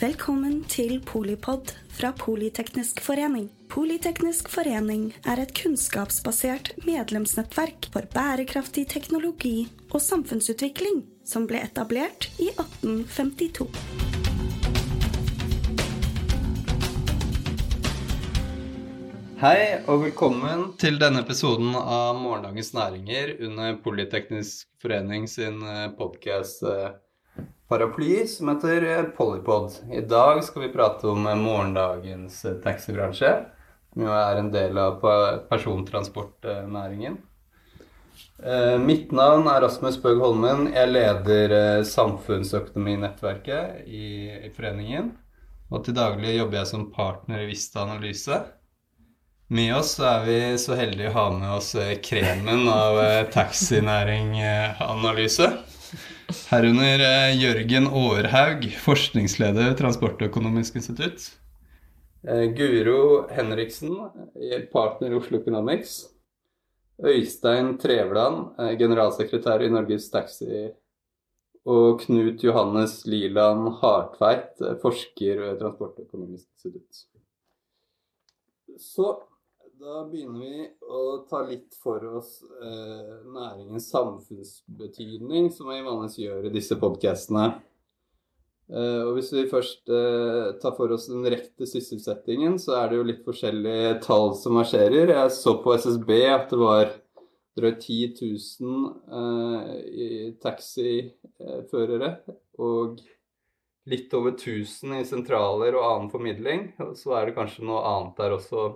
Velkommen til Polipod fra Politeknisk forening. Politeknisk forening er et kunnskapsbasert medlemsnettverk for bærekraftig teknologi og samfunnsutvikling som ble etablert i 1852. Hei og velkommen til denne episoden av Morgendagens næringer under Politeknisk forening sin podkast paraply som heter Polypod. I dag skal vi prate om morgendagens taxibransje, som jo er en del av persontransportnæringen. Mitt navn er Rasmus Bøgh Holmen. Jeg leder samfunnsøkonominettverket i, i foreningen. Og til daglig jobber jeg som partner i Vista Analyse. Med oss er vi så heldige å ha med oss kremen av taxinæringanalyse. Herunder Jørgen Aarhaug, forskningsleder Transportøkonomisk institutt. Guro Henriksen, partner i Oslo Economics. Øystein Trevland, generalsekretær i Norges Taxi. Og Knut Johannes Liland Hartveit, forsker ved Transportøkonomisk institutt. Så da begynner vi å ta litt for oss eh, næringens samfunnsbetydning, som vi vanligvis gjør i disse podkastene. Eh, og hvis vi først eh, tar for oss den rekte sysselsettingen, så er det jo litt forskjellige tall som marsjerer. Jeg så på SSB at det var drøyt 10 000 taxiførere og litt over 1000 i sentraler og annen formidling. Så er det kanskje noe annet der også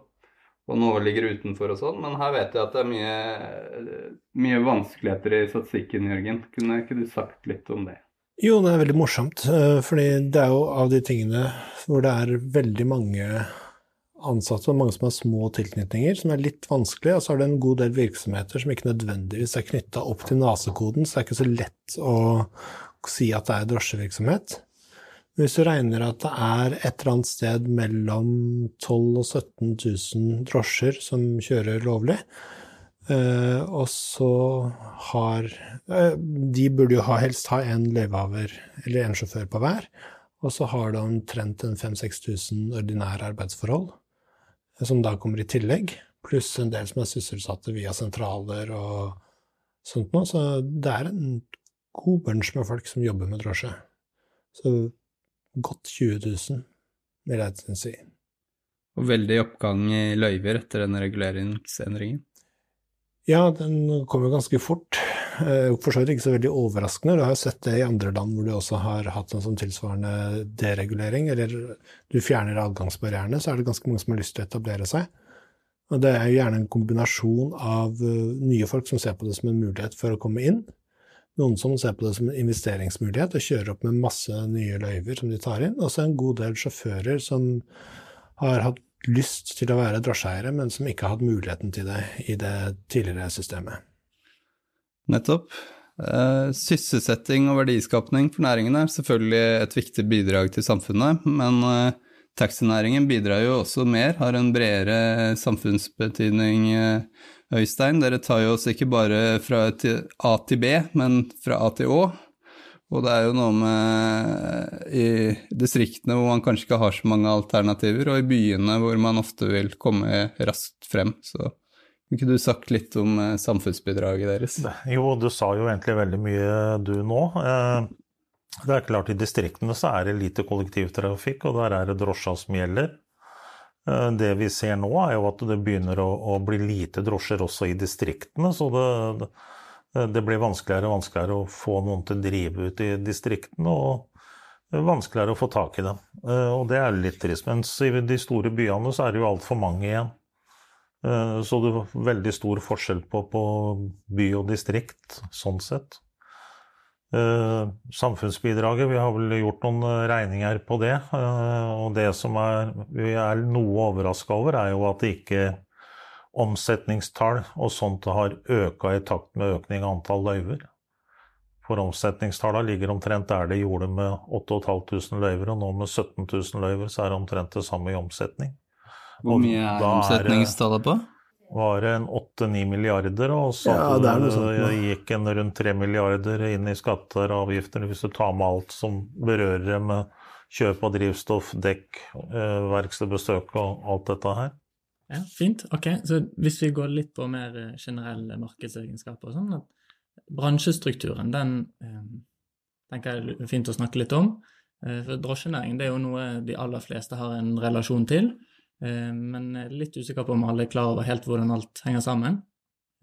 og noe ligger utenfor og sånn. Men her vet jeg at det er mye, mye vanskeligheter i statistikken, Jørgen. Kunne ikke du sagt litt om det? Jo, det er veldig morsomt. fordi det er jo av de tingene hvor det er veldig mange ansatte og mange som har små tilknytninger, som er litt vanskelig. Og så er det en god del virksomheter som ikke nødvendigvis er knytta opp til nasekoden, så det er ikke så lett å si at det er drosjevirksomhet. Hvis du regner at det er et eller annet sted mellom 12 000 og 17 000 drosjer som kjører lovlig, og så har De burde jo helst ha en løyvehaver eller en sjåfør på hver, og så har du omtrent en 5000-6000 ordinære arbeidsforhold, som da kommer i tillegg, pluss en del som er sysselsatte via sentraler og sånt noe. Så det er en god bunch med folk som jobber med drosje. Så godt 20 000, vil jeg si. Og veldig oppgang i løyver etter denne reguleringsendringen? Ja, den kom jo ganske fort. For så vidt ikke så veldig overraskende. Du har jo sett det i andre land hvor du også har hatt en sånn tilsvarende deregulering, eller du fjerner adgangsbarrierene, så er det ganske mange som har lyst til å etablere seg. Og det er jo gjerne en kombinasjon av nye folk som ser på det som en mulighet for å komme inn, noen som ser på det som en investeringsmulighet og kjører opp med masse nye løyver som de tar inn. Og så en god del sjåfører som har hatt lyst til å være drosjeeiere, men som ikke har hatt muligheten til det i det tidligere systemet. Nettopp. Sysselsetting og verdiskapning for næringen er selvfølgelig et viktig bidrag til samfunnet, men taxinæringen bidrar jo også mer, har en bredere samfunnsbetydning Øystein, dere tar jo oss ikke bare fra A til B, men fra A til Å. Og det er jo noe med i distriktene hvor man kanskje ikke har så mange alternativer, og i byene hvor man ofte vil komme raskt frem. Så kunne ikke du sagt litt om samfunnsbidraget deres? Jo, du sa jo egentlig veldig mye du nå. Det er klart I distriktene så er det lite kollektivtrafikk, og der er det drosja som gjelder. Det vi ser nå, er jo at det begynner å, å bli lite drosjer også i distriktene. Så det, det, blir vanskeligere og vanskeligere å få noen til å drive ut i distriktene. Og vanskeligere å få tak i dem. Og det er litt trist. Mens i de store byene så er det jo altfor mange igjen. Så det er veldig stor forskjell på, på by og distrikt sånn sett. Uh, samfunnsbidraget, vi har vel gjort noen regninger på det. Uh, og det som er, vi er noe overraska over, er jo at det ikke omsetningstall og sånt har øka i takt med økning av antall løyver. For omsetningstallene ligger omtrent der de gjorde med 8500 løyver, og nå med 17 000 løyver så er det omtrent det samme i omsetning. Hvor mye er omsetningstallet på? Var det en 8-9 milliarder, og så ja, det sånt, gikk en rundt 3 milliarder inn i skatter og avgifter hvis du tar med alt som berører det med kjøp av drivstoff, dekk, eh, verkstedbesøk og alt dette her. Ja, Fint. Ok, så hvis vi går litt på mer eh, generelle markedsegenskaper og sånn, at bransjestrukturen, den eh, tenker jeg er fint å snakke litt om. Eh, for drosjenæringen det er jo noe de aller fleste har en relasjon til, eh, men jeg er litt usikker på om alle er klar over helt hvordan alt henger sammen.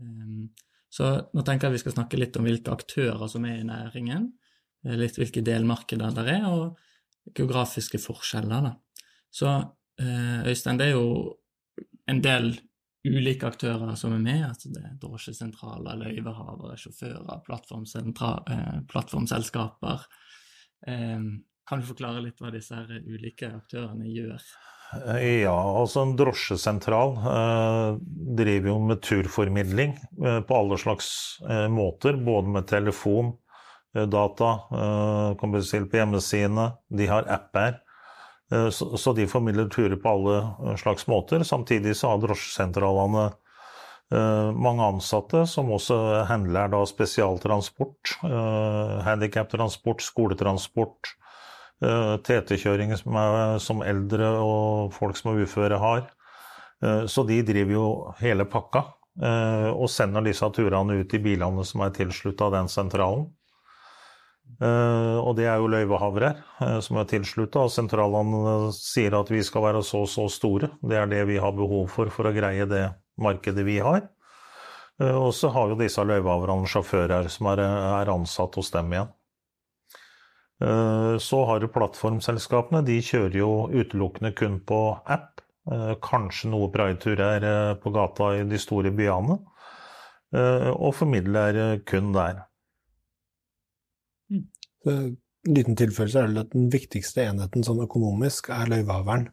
Eh, så nå tenker jeg vi skal snakke litt om hvilke aktører som er i næringen, eh, litt hvilke delmarkeder der er, og geografiske forskjeller. Da. Så Øystein, det er jo en del ulike aktører som er med. altså det er Drosjesentraler, løyvehavere, sjåfører, eh, plattformselskaper. Eh, kan du forklare litt hva disse ulike aktørene gjør? Ja, altså en drosjesentral eh, driver jo med turformidling eh, på alle slags eh, måter. Både med telefon, data, kan bestille på hjemmesidene, de har apper. Så de formidler turer på alle slags måter. Samtidig så har drosjesentralene mange ansatte som også handler da spesialtransport, handikaptransport, skoletransport, TT-kjøring som, som, eldre og folk som er uføre har. Så de driver jo hele pakka og sender disse turene ut i bilene som er tilslutta den sentralen. Og det er jo løyvehavere som er tilslutta, og sentralene sier at vi skal være så og så store. Det er det vi har behov for for å greie det markedet vi har. Og så har jo disse løyvehaverne sjåfører som er, er, ansatt hos dem igjen. Så har du plattformselskapene. De kjører jo utelukkende kun på app. Kanskje noe prideturer på gata i de store byene. Og formidler kun der. En liten tilføyelse er at den viktigste enheten sånn økonomisk er løyvehaveren.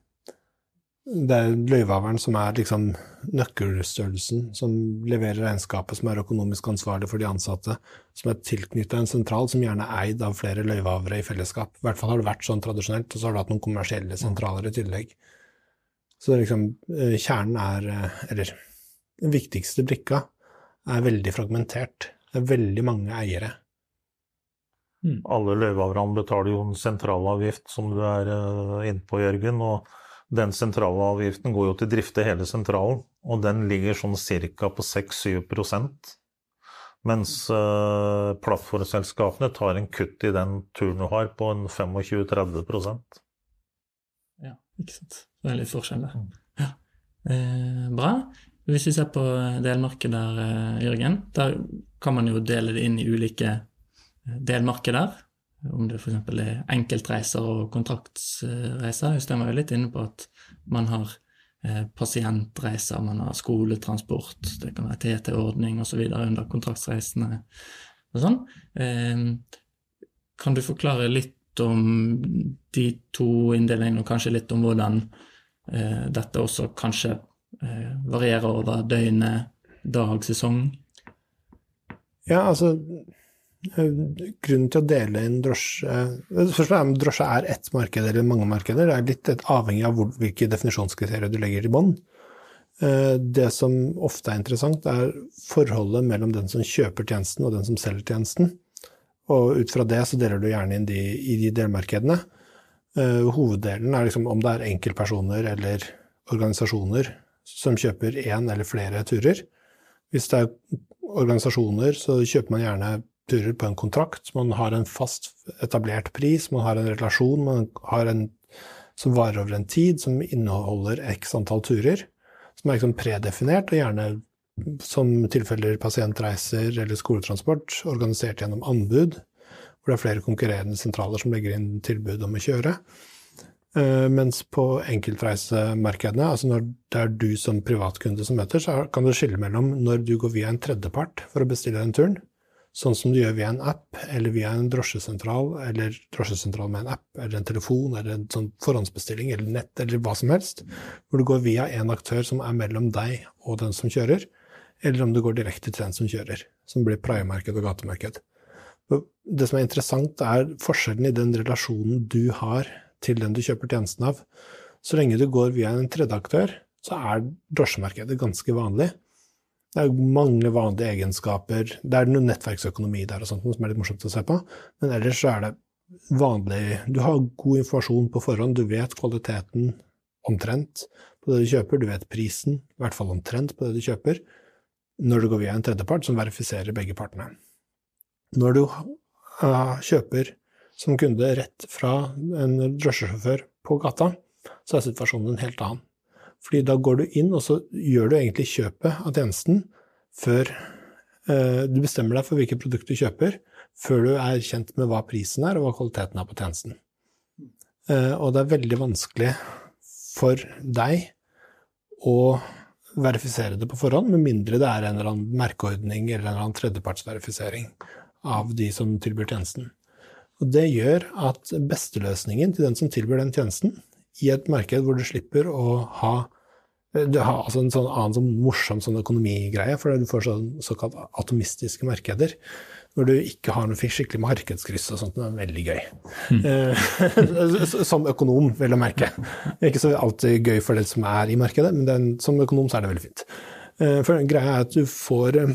Det er løyvehaveren som er liksom nøkkelstørrelsen, som leverer regnskapet, som er økonomisk ansvarlig for de ansatte, som er tilknyttet en sentral som gjerne er eid av flere løyvehavere i fellesskap. I hvert fall har det vært sånn tradisjonelt, og så har du hatt noen kommersielle sentraler i tillegg. Så liksom, eh, kjernen er, eh, eller den viktigste brikka, er veldig fragmentert. Det er veldig mange eiere. Mm. Alle løyvehaverne betaler jo en sentralavgift, som du er uh, inne på, Jørgen. Og den sentralavgiften går jo til å drifte hele sentralen, og den ligger sånn ca. på 6-7 mens uh, plattformselskapene tar en kutt i den turen du har, på en 25-30 Ja, ikke sant. Det er litt forskjell der. Mm. Ja. Eh, bra. Hvis vi ser på delmarkedet, eh, Jørgen, der kan man jo dele det inn i ulike delmarkeder. Om det f.eks. er enkeltreiser og kontraktsreiser. Øystein var jo litt inne på at man har eh, pasientreiser, man har skoletransport, det kan være TT-ordning osv. under kontraktsreisene og sånn. Eh, kan du forklare litt om de to inndelingene, og kanskje litt om hvordan eh, dette også kanskje varierer over døgnet, dag, sesong? Ja, altså Grunnen til å dele inn drosje Først er om drosje er ett marked eller mange markeder. Det er litt avhengig av hvor, hvilke definisjonskriterier du legger i bånn. Eh, det som ofte er interessant, er forholdet mellom den som kjøper tjenesten og den som selger tjenesten. Og ut fra det så deler du gjerne inn de, i de delmarkedene. Eh, hoveddelen er liksom om det er enkeltpersoner eller organisasjoner som kjøper én eller flere turer. Hvis det er organisasjoner, så kjøper man gjerne turer på en kontrakt. Man har en fast etablert pris, man har en relasjon man har en som varer over en tid, som inneholder x antall turer. Som er liksom predefinert, og gjerne som tilfeller pasientreiser eller skoletransport, organisert gjennom anbud, hvor det er flere konkurrerende sentraler som legger inn tilbud om å kjøre. Uh, mens på enkeltreisemarkedene, altså når det er du som privatkunde som møter, så kan du skille mellom når du går via en tredjepart for å bestille den turen, sånn som du gjør via en app, eller via en drosjesentral, eller drosjesentral med en app, eller en telefon, eller en sånn forhåndsbestilling, eller nett, eller hva som helst, hvor du går via en aktør som er mellom deg og den som kjører, eller om du går direkte til den som kjører, som blir praiemarked og gatemarked. Det som er interessant, er forskjellen i den relasjonen du har til den du kjøper tjenesten av. Så lenge du går via en tredje aktør, så er drosjemarkedet ganske vanlig. Det er mange vanlige egenskaper. Det er noe nettverksøkonomi der og sånt som er litt morsomt å se på, men ellers så er det vanlig Du har god informasjon på forhånd, du vet kvaliteten omtrent på det du kjøper, du vet prisen, i hvert fall omtrent på det du kjøper, når du går via en tredjepart som verifiserer begge partene. Når du uh, kjøper som kunde rett fra en drosjesjåfør på gata, så er situasjonen en helt annen. Fordi da går du inn, og så gjør du egentlig kjøpet av tjenesten før eh, du bestemmer deg for hvilket produkt du kjøper, før du er kjent med hva prisen er, og hva kvaliteten er på tjenesten. Eh, og det er veldig vanskelig for deg å verifisere det på forhånd, med mindre det er en eller annen merkeordning eller en eller annen tredjepartsverifisering av de som tilbyr tjenesten. Og det gjør at besteløsningen til den som tilbyr den tjenesten, i et marked hvor du slipper å ha du har altså en sånn annen sånn morsom sånn økonomigreie, for du får sånn såkalt atomistiske markeder hvor du ikke har noe skikkelig markedskryss og sånt. Det er veldig gøy. Mm. som økonom, vel å merke. Ikke så alltid gøy for det som er i markedet, men den, som økonom så er det veldig fint. Eh, for greia er at du får eh,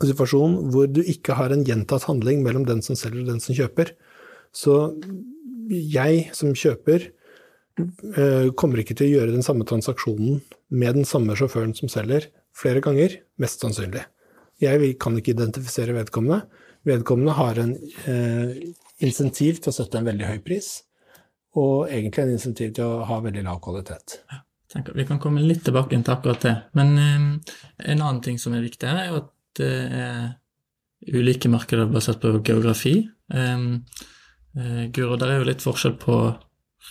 en situasjon hvor du ikke har en gjentatt handling mellom den som selger og den som kjøper. Så jeg som kjøper kommer ikke til å gjøre den samme transaksjonen med den samme sjåføren som selger, flere ganger, mest sannsynlig. Jeg kan ikke identifisere vedkommende. Vedkommende har en eh, insentiv til å sette en veldig høy pris, og egentlig en insentiv til å ha veldig lav kvalitet. Tenker, vi kan komme litt tilbake til akkurat det. Men eh, en annen ting som er viktig her, er at det er ulike markeder basert på geografi. Eh, eh, Guro, der er jo litt forskjell på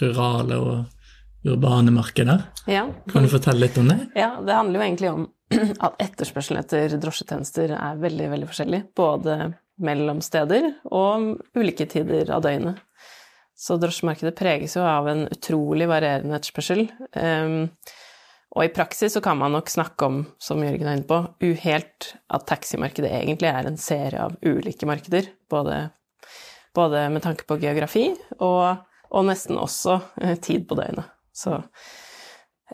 rurale og urbane markeder. Ja. Kan du fortelle litt om det? Ja, det handler jo egentlig om at etterspørselen etter drosjetjenester er veldig, veldig forskjellig. Både mellom steder og ulike tider av døgnet. Så drosjemarkedet preges jo av en utrolig varierende etterspørsel. Um, og i praksis så kan man nok snakke om, som Jørgen er inne på, uhelt at taximarkedet egentlig er en serie av ulike markeder. Både, både med tanke på geografi og, og nesten også eh, tid på døgnet. Så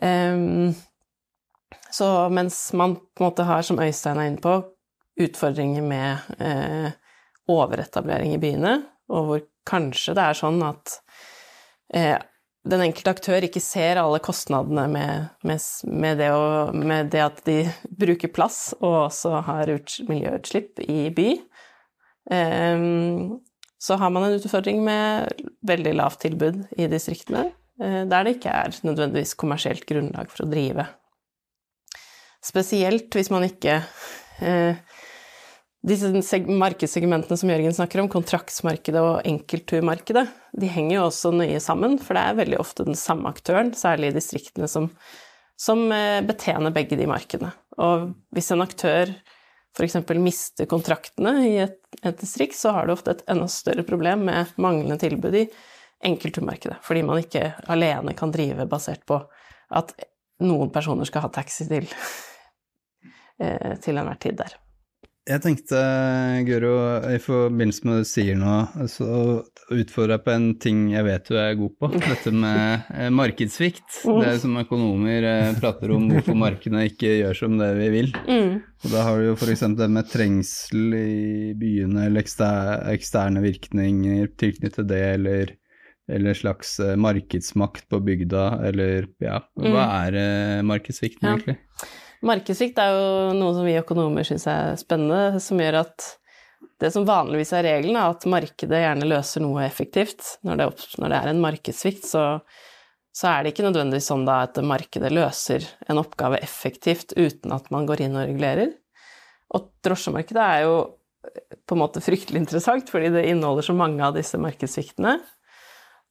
um, så mens man på en måte har, som Øystein er inne på, utfordringer med eh, overetablering i byene, og hvor kanskje det er sånn at eh, den enkelte aktør ikke ser alle kostnadene med, med, med, det å, med, det at de bruker plass og også har miljøutslipp i by. Eh, så har man en utfordring med veldig lavt tilbud i distriktene, eh, der det ikke er nødvendigvis kommersielt grunnlag for å drive Spesielt hvis man ikke eh, Disse markedssegmentene som Jørgen snakker om, kontraktsmarkedet og enkeltturmarkedet, de henger jo også nøye sammen, for det er veldig ofte den samme aktøren, særlig i distriktene, som, som eh, betjener begge de markedene. Og hvis en aktør f.eks. mister kontraktene i et, et, distrikt, så har du ofte et enda større problem med manglende tilbud i enkeltturmarkedet, fordi man ikke alene kan drive basert på at noen personer skal ha taxi til Eh, til enhver tid der. Jeg tenkte, Guro, i forbindelse med det du sier nå, så utfordrer jeg på en ting jeg vet du er god på. Dette med eh, markedssvikt. Mm. Det som økonomer eh, prater om hvorfor markedene ikke gjør som det vi vil. Mm. Og da har du jo f.eks. det med trengsel i byene, eller eksterne virkninger tilknyttet det, eller, eller slags markedsmakt på bygda, eller ja, hva mm. er markedssvikten ja. Markedssvikt er jo noe som vi økonomer syns er spennende, som gjør at det som vanligvis er regelen, er at markedet gjerne løser noe effektivt. Når det, når det er en markedssvikt, så, så, er det ikke nødvendigvis sånn da at markedet løser en oppgave effektivt uten at man går inn og regulerer. Og drosjemarkedet er jo på en måte fryktelig interessant, fordi det inneholder så mange av disse markedssviktene.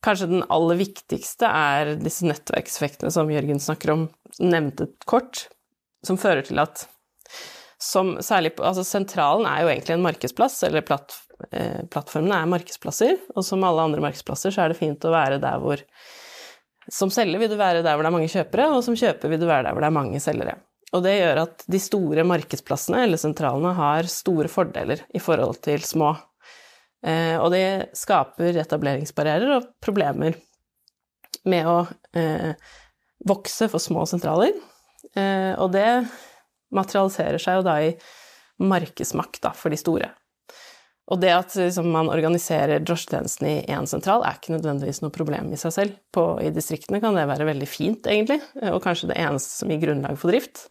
Kanskje den aller viktigste er disse nettverkseffektene som Jørgen snakker om, nevnte kort som fører til at som særlig Altså sentralen er jo egentlig en markedsplass, eller platt, eh, plattformene er markedsplasser, og som alle andre markedsplasser så er det fint å være der hvor Som selger vil du være der hvor det er mange kjøpere, og som kjøper vil du være der hvor det er mange selgere. Og det gjør at de store markedsplassene, eller sentralene, har store fordeler i forhold til små. Eh, og det skaper etableringsbarrierer og problemer med å eh, vokse for små sentraler. Eh, og det materialiserer seg jo da i markedsmakt da, for de store. Og det at liksom, man organiserer drosjetjenesten i én sentral, er ikke nødvendigvis noe problem i seg selv. På, I distriktene kan det være veldig fint, egentlig, og kanskje det eneste som gir grunnlag for drift.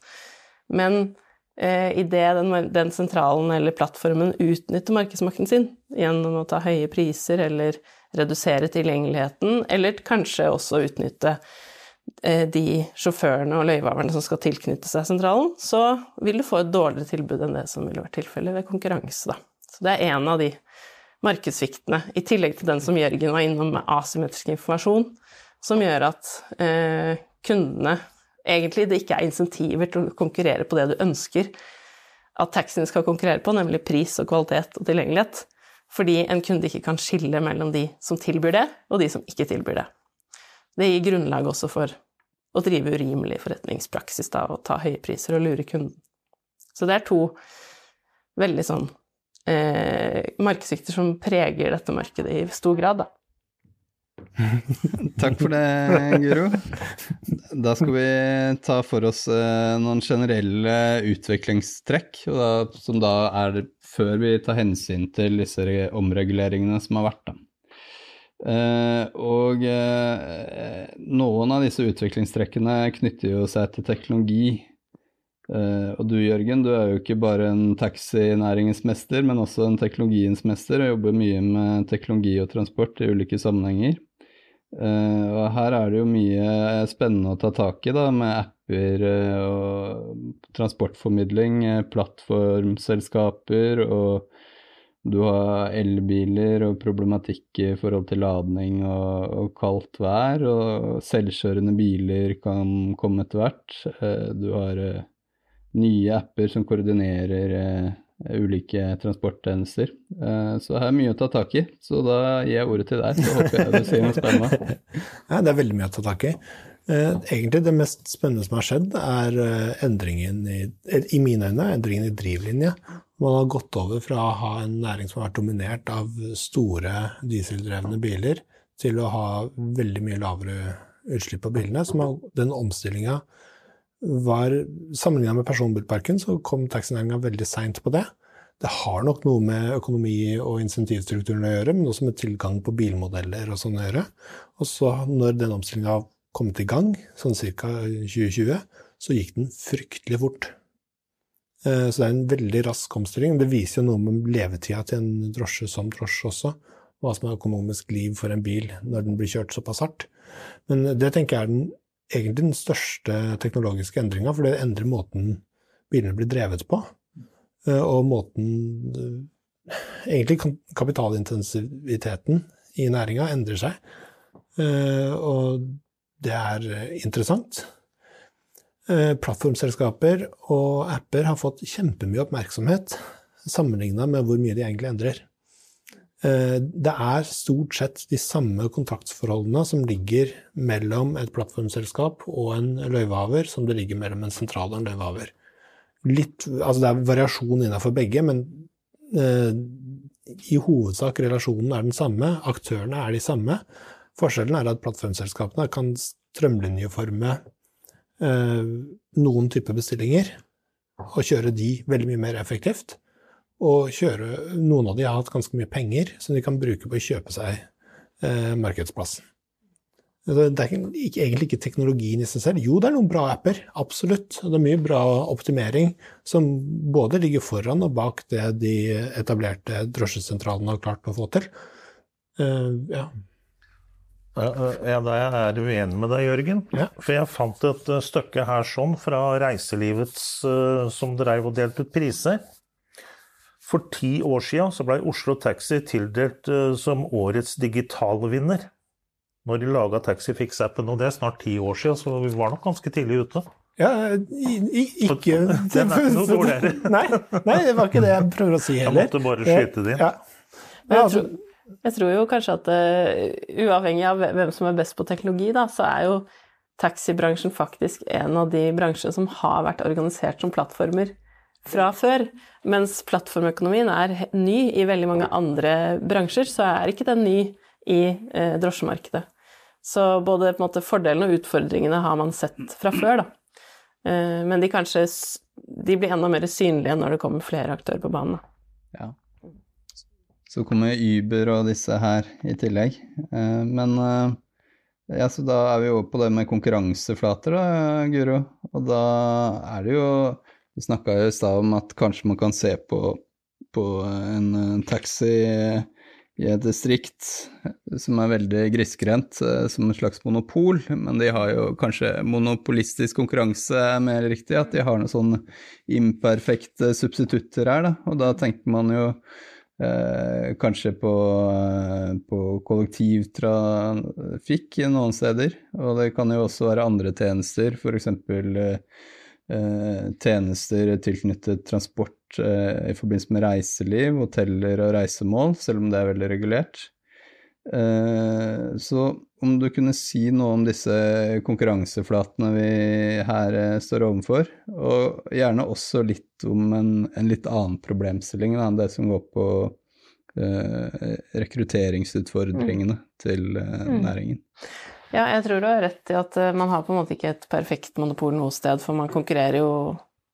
Men eh, idet den, den sentralen eller plattformen utnytter markedsmakten sin gjennom å ta høye priser eller redusere tilgjengeligheten, eller kanskje også utnytte eh, de sjåførene og løyvehaverne som skal tilknytte seg sentralen, så vil du få et dårligere tilbud enn det som ville vært tilfellet ved konkurranse, da. Så det er en av de markedssviktene, i tillegg til den som Jørgen var innom med asymmetrisk informasjon, som gjør at eh, kundene egentlig det ikke er insentiver til å konkurrere på det du ønsker at taxien skal konkurrere på, nemlig pris og kvalitet og tilgjengelighet. Fordi en kunde ikke kan skille mellom de som tilbyr det, og de som ikke tilbyr det. Det gir grunnlag også for å drive urimelig forretningspraksis da, og ta høye priser og lure kunden. Så det er to veldig sånn eh, markedssvikter som preger dette markedet i stor grad, da. Takk for det, Guro. Da skal vi ta for oss eh, noen generelle utviklingstrekk, da, som da er før vi tar hensyn til disse omreguleringene som har vært. Da. Eh, og eh, noen av disse utviklingstrekkene knytter jo seg til teknologi. Uh, og du Jørgen, du er jo ikke bare en taxinæringens mester, men også en teknologiens mester, og jobber mye med teknologi og transport i ulike sammenhenger. Uh, og her er det jo mye spennende å ta tak i, da, med apper uh, og transportformidling, plattformselskaper, og du har elbiler og problematikk i forhold til ladning og, og kaldt vær, og selvkjørende biler kan komme etter hvert. du har nye apper som koordinerer eh, ulike transporttjenester. Eh, så det er mye å ta tak i. Så da gir jeg ordet til deg, så håper jeg du sier noe spennende. Nei, det er veldig mye å ta tak i. Eh, egentlig det mest spennende som har skjedd, er eh, endringen i, i mine øyne, endringen i drivlinje. Man har gått over fra å ha en næring som har vært dominert av store dieseldrevne biler, til å ha veldig mye lavere utslipp på bilene. Så den omstillinga var Sammenligna med personbilparken så kom taxinæringa veldig seint på det. Det har nok noe med økonomi og insentivstrukturen å gjøre, men også med tilgang på bilmodeller og sånn å gjøre. Og så, når den omstillinga kom i gang, sånn ca. 2020, så gikk den fryktelig fort. Eh, så det er en veldig rask omstilling. Det viser jo noe med levetida til en drosje som drosje også. Hva som er økonomisk liv for en bil når den blir kjørt såpass hardt. Men det tenker jeg er den egentlig den største teknologiske endringa, for det endrer måten bilene blir drevet på. Eh, og måten eh, Egentlig kapitalintensiviteten i næringa endrer seg. Og det er interessant. Plattformselskaper og apper har fått kjempemye oppmerksomhet sammenligna med hvor mye de egentlig endrer. Eh, det er stort sett de samme kontraktsforholdene som ligger mellom et plattformselskap og en løyvehaver, som det ligger mellom en sentral og en løyvehaver. Altså det er variasjon innenfor begge, men eh, i hovedsak relasjonen er den samme, aktørene er de samme. Forskjellen er at plattformselskapene kan strømlinjeforme eh, noen typer bestillinger og kjøre de veldig mye mer effektivt og kjøre Noen av de har hatt ganske mye penger som de kan bruke på å kjøpe seg eh, markedsplass. Det er ikke, egentlig ikke teknologien i seg selv. Jo, det er noen bra apper, absolutt. Og det er mye bra optimering som både ligger foran og bak det de etablerte drosjesentralene har klart å få til. Uh, ja. Ja, da er jeg uenig med deg, Jørgen. Ja. For jeg fant et eh, stykke her sånn fra Reiselivets uh, som dreiv og delte ut priser. For ti år siden så ble Oslo Taxi tildelt uh, som årets digitalvinner. Når de laga Taxifix-appen, og det er snart ti år siden, så vi var nok ganske tidlig ute. Ja, ikke Den er ikke noe dårligere. nei, nei, det var ikke det jeg prøver å si heller. Jeg måtte bare skyte det inn. Ja. Jeg, altså- jeg, tror, jo kanskje at uh, uavhengig av hvem som er best på teknologi, da, så er jo taxibransjen faktisk en av de bransjene som har vært organisert som plattformer fra før. Mens plattformøkonomien er ny i veldig mange andre bransjer, så er ikke den ny i uh, drosjemarkedet. Så både måte, fordelene og utfordringene har man sett fra før, da. Uh, men de kanskje de blir enda mer synlige når det kommer flere aktører på banen. Ja. Så kommer Uber og disse her i tillegg. Eh, men eh, ja, så da er vi over på det med konkurranseflater, da, Guro. Og da er det jo Vi snakka jo i stad om at kanskje man kan se på, på en taxi i et distrikt som er veldig grisgrendt, som et slags monopol, men de har jo kanskje monopolistisk konkurranse, er mer riktig, at de har noen sånne imperfekte substitutter her, da. Og da tenker man jo Eh, kanskje på, eh, på kollektivtrafikk noen steder. Og det kan jo også være andre tjenester, f.eks. Eh, tjenester tilknyttet transport eh, i forbindelse med reiseliv, hoteller og reisemål, selv om det er veldig regulert. Eh, så om du kunne si noe om disse konkurranseflatene vi her eh, står overfor, og gjerne også litt om en, en litt annen problemstilling enn det som går på uh, rekrutteringsutfordringene mm. til uh, mm. næringen. Ja, jeg tror du har rett i at man har på en måte ikke et perfekt monopol noe sted, for man konkurrerer jo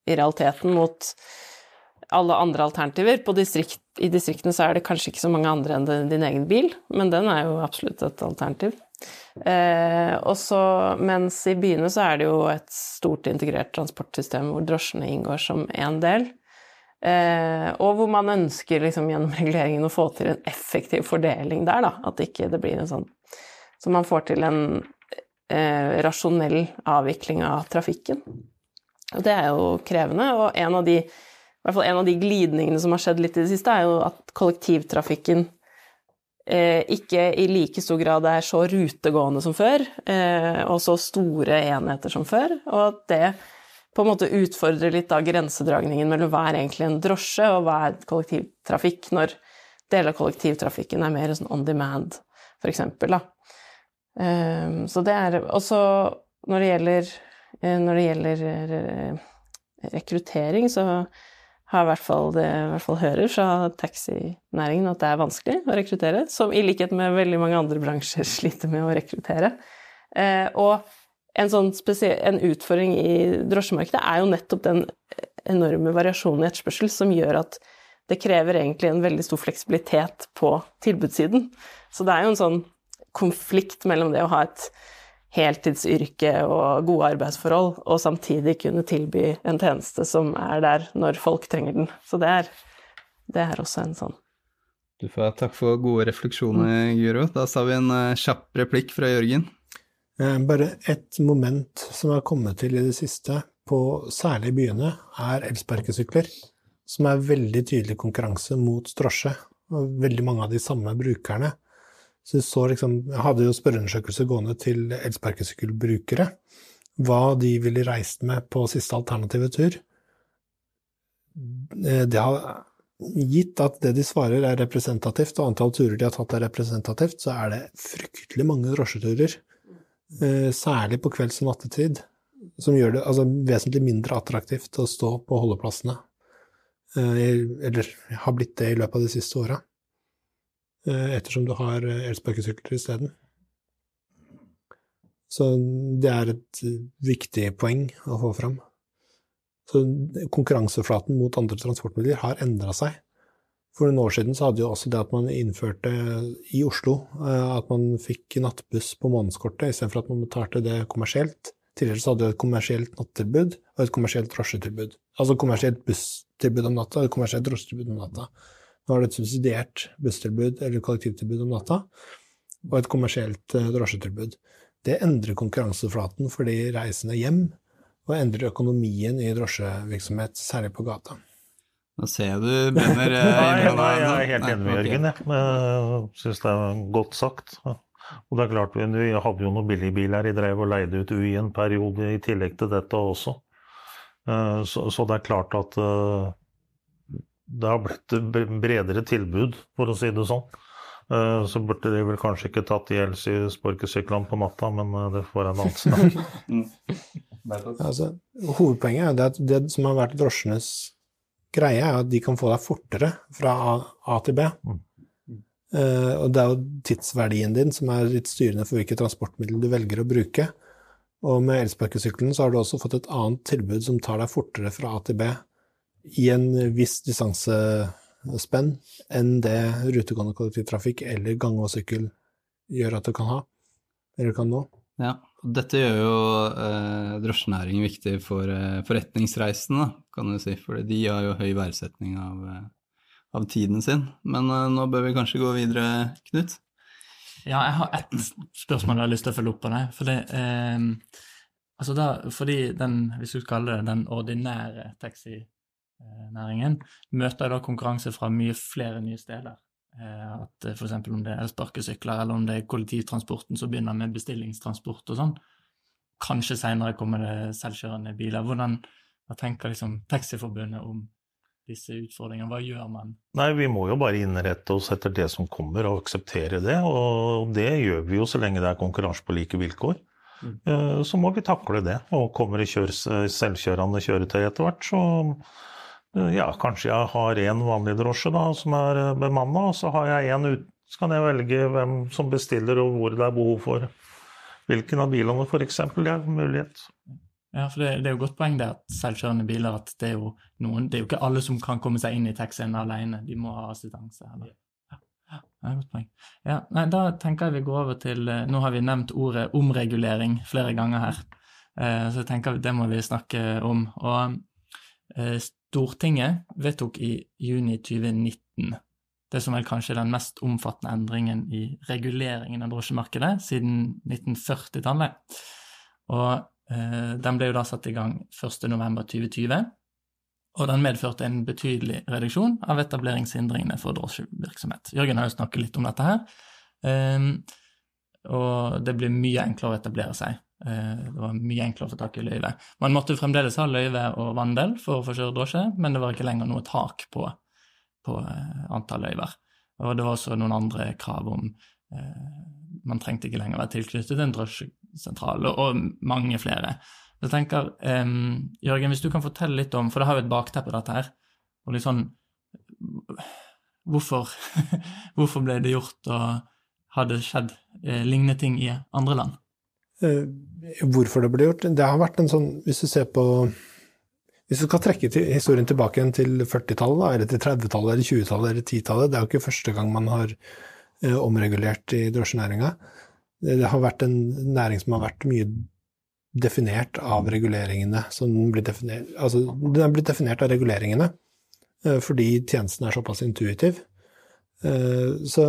i realiteten mot alle andre alternativer. Distrikt, I distriktene så er det kanskje ikke så mange andre enn din egen bil, men den er jo absolutt et alternativ. Eh, også, mens i byene så er det jo et stort integrert transportsystem hvor drosjene inngår som én del. Eh, og hvor man ønsker liksom, gjennom reguleringen å få til en effektiv fordeling der, da. At ikke det blir en sånn Så man får til en eh, rasjonell avvikling av trafikken. Og det er jo krevende, og en av de hvert fall en av de glidningene som har skjedd litt i det siste, er jo at kollektivtrafikken ikke i like stor grad er så rutegående som før, eh, og så store enheter som før, og at det på en måte utfordrer litt da grensedragningen mellom hva er egentlig en drosje, og hva er kollektivtrafikk, når deler av kollektivtrafikken er mer sånn on demand, da. Eh, så det er også når det gjelder, eh, når det gjelder eh, rekruttering, så har i hvert fall, det, jeg hvert fall hører fra taxinæringen at det er vanskelig å rekruttere, som i likhet med veldig mange andre bransjer sliter med å rekruttere. Eh, og en, sånn en utfordring i drosjemarkedet er jo nettopp den enorme variasjonen i etterspørsel som gjør at det krever egentlig en veldig stor fleksibilitet på tilbudssiden. Så det er jo en sånn konflikt mellom det å ha et heltidsyrke og gode arbeidsforhold, og samtidig kunne tilby en tjeneste som er der når folk trenger den. Så det er, det er også en sånn Du får takk for gode refleksjoner, Guro. Da sa vi en uh, kjapp replikk fra Jørgen. Eh, bare ett moment som har kommet til i det siste, på særlig byene, er elsparkesykler. Som er veldig tydelig konkurranse mot drosje. Og veldig mange av de samme brukerne. Så jeg, så liksom, jeg hadde jo spørreundersøkelse gående til elsparkesykkelbrukere. Hva de ville reist med på siste alternative tur. Eh, det har Gitt at det de svarer er representativt, og antall turer de har tatt er representativt, så er det fryktelig mange drosjeturer, eh, særlig på kvelds- og nattetid, som gjør det altså, vesentlig mindre attraktivt å stå på holdeplassene. Eh, eller har blitt det i løpet av de siste åra. Eh, ettersom du har eh, elsparkesykler isteden. Så det er et eh, viktig poeng å få fram. Så konkurranseflaten mot andre transportmidler har endra seg. For noen år siden så hadde jo også det at man innførte i Oslo at man fikk nattbuss på månedskortet istedenfor at man betalte det kommersielt. Tidligere så hadde vi et kommersielt nattilbud og et kommersielt drosjetilbud. Altså kommersielt busstilbud om natta og et kommersielt drosjetilbud om natta. Nå har du et subsidiert busstilbud eller kollektivtilbud om natta, og et kommersielt eh, drosjetilbud. Det endrer konkurranseflaten for de reisende hjem, og endrer økonomien i drosjevirksomhet, særlig på gata. Nå ser jeg du brenner eh, Nei, nei, jeg er helt enig med Jørgen. Jeg syns det er godt sagt. Og det er klart, Vi hadde jo noen billigbiler jeg drev og leide ut UI en periode i tillegg til dette også. Eh, så, så det er klart at det har blitt bredere tilbud, for å si det sånn. Eh, så burde de vel kanskje ikke tatt Jelsi sparkesyklene på natta, men eh, det får en annen snakk. altså, hovedpoenget er at det som har vært drosjenes greie, er at de kan få deg fortere fra A til B. Mm. Uh, og det er jo tidsverdien din som er litt styrende for hvilket transportmiddel du velger å bruke. Og med elsparkesykkelen så har du også fått et annet tilbud som tar deg fortere fra A til B i en viss distansespenn enn det rutegående kollektivtrafikk eller gange og sykkel gjør at du kan ha, eller kan nå. Ja, dette gjør jo eh, drosjenæringen viktig for eh, forretningsreisende, kan du si, for de har jo høy verdsetning av, eh, av tiden sin. Men eh, nå bør vi kanskje gå videre, Knut? Ja, jeg har ett spørsmål jeg har lyst til å følge opp på deg. For det eh, altså da, fordi den, hvis du kalle det den ordinære taxinæringen, møter da konkurranse fra mye flere nye steder. Eh, at f.eks. om det er elsparkesykler, eller om det er kollektivtransporten som begynner med bestillingstransport og sånn. Kanskje seinere kommer det selvkjørende biler. Hvordan hva tenker liksom Taxiforbundet om disse utfordringene? Hva gjør man? Nei, vi må jo bare innrette oss etter det som kommer, og akseptere det. Og det gjør vi jo så lenge det er konkurranse på like vilkår. Mm. Eh, så må vi takle det. Og kommer det kjør, selvkjørende kjøretøy etter hvert, så ja, kanskje jeg har én vanlig drosje da, som er eh, bemanna, og så har jeg én uten. Så kan jeg velge hvem som bestiller og hvor det er behov for hvilken av bilene, f.eks. Det er mulighet. Ja, for det, det, er jo godt poeng det at selvkjørende biler at det er jo noen Det er jo ikke alle som kan komme seg inn i taxien alene, de må ha assistanse. Eller? Ja, det er godt poeng. Ja, nei, da tenker jeg vi går over til eh, Nå har vi nevnt ordet omregulering flere ganger her, eh, så jeg tenker det må vi snakke om. Og eh, Stortinget vedtok i juni 2019 det som er kanskje den mest omfattende endringen i reguleringen av drosjemarkedet siden 1940-tallet. Og eh, den ble jo da satt i gang 1.11.2020, og den medførte en betydelig reduksjon av etableringshindringene for drosjevirksomhet. Jørgen har jo snakket litt om dette her, eh, og det blir mye enklere å etablere seg. Eh, det var mye enklere å få tak i løyve. Man måtte fremdeles ha løyve og vandel for å få kjøre drosje, men det var ikke lenger noe tak på, på eh, antall løyver. Og det var også noen andre krav om eh, Man trengte ikke lenger være tilknyttet en drosjesentral, og, og, mange flere. Jeg tenker, eh, Jørgen, hvis du kan fortelle litt om For det har jo et bakteppe, dette her. og litt sånn Hvorfor, hvorfor ble det gjort, og har det skjedd eh, lignende ting i andre land? Eh, hvorfor det ble gjort? Det har vært en sånn Hvis du ser på Hvis du skal trekke til, historien tilbake igjen til 40-tallet, eller til 30-tallet, eller 20-tallet, eller 10-tallet Det er jo ikke første gang man har eh, omregulert i drosjenæringa. Det, det har vært en næring som har vært mye definert av reguleringene som blir definert, altså, Den er blitt definert av reguleringene eh, fordi tjenesten er såpass intuitiv. Eh, så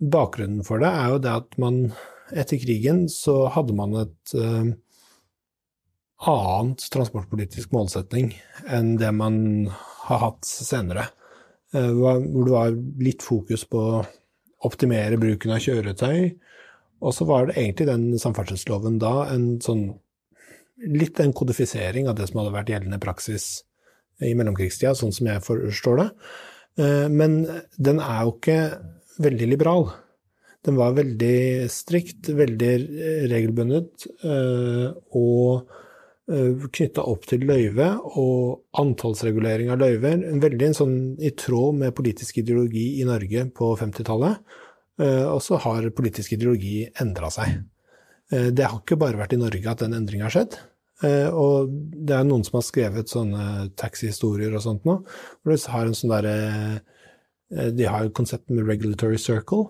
bakgrunnen for det er jo det at man etter krigen så hadde man et uh, annet transportpolitisk målsetning enn det man har hatt senere. Uh, hvor det var litt fokus på å optimere bruken av kjøretøy. Og så var det egentlig den samferdselsloven da en sånn litt en kodifisering av det som hadde vært gjeldende praksis i mellomkrigstida, sånn som jeg forstår det. Uh, men den er jo ikke veldig liberal. Den var veldig strikt, veldig regelbundet, eh, og eh, knytta opp til løyve og antallsregulering av løyver. Veldig sånn, i tråd med politisk ideologi i Norge på 50-tallet. Eh, og så har politisk ideologi endra seg. Det har ikke bare vært i Norge at den endringa har skjedd. Og det er noen som har skrevet sånne taxihistorier og sånt nå, hvor de har en sånn derre De har et konsept med regulatory circle,